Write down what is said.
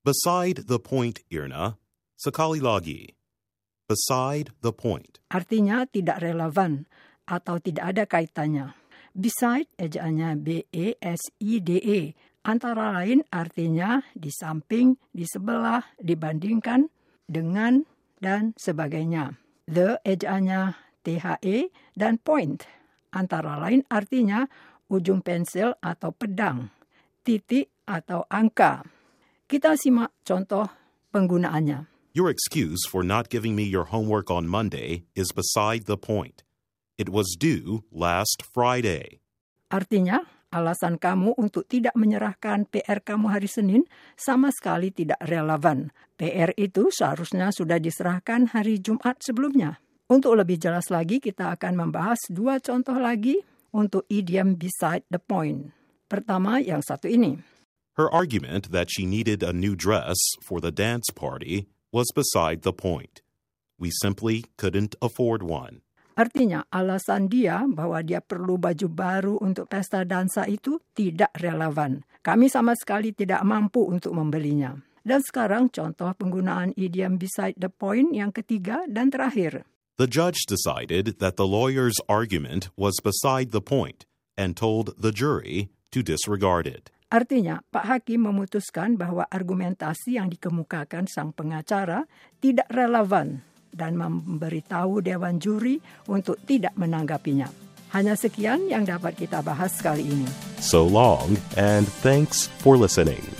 Beside the point, Irna. Sekali lagi. Beside the point. Artinya tidak relevan atau tidak ada kaitannya. Beside ejaannya B-E-S-I-D-E. Antara lain artinya di samping, di sebelah, dibandingkan, dengan, dan sebagainya. The ejaannya T-H-E dan point. Antara lain artinya ujung pensil atau pedang, titik atau angka. Kita simak contoh penggunaannya. Your excuse for not giving me your homework on Monday is beside the point. It was due last Friday. Artinya, alasan kamu untuk tidak menyerahkan PR kamu hari Senin sama sekali tidak relevan. PR itu seharusnya sudah diserahkan hari Jumat sebelumnya. Untuk lebih jelas lagi, kita akan membahas dua contoh lagi untuk idiom beside the point. Pertama, yang satu ini. Her argument that she needed a new dress for the dance party was beside the point. We simply couldn't afford one. Artinya, alasan dia bahwa dia perlu baju baru untuk pesta dansa itu tidak relevan. Kami sama sekali tidak mampu untuk membelinya. Dan sekarang contoh penggunaan idiom beside the point yang ketiga dan terakhir. The judge decided that the lawyer's argument was beside the point and told the jury to disregard it. Artinya, Pak Hakim memutuskan bahwa argumentasi yang dikemukakan sang pengacara tidak relevan dan memberitahu Dewan Juri untuk tidak menanggapinya. Hanya sekian yang dapat kita bahas kali ini. So long, and thanks for listening.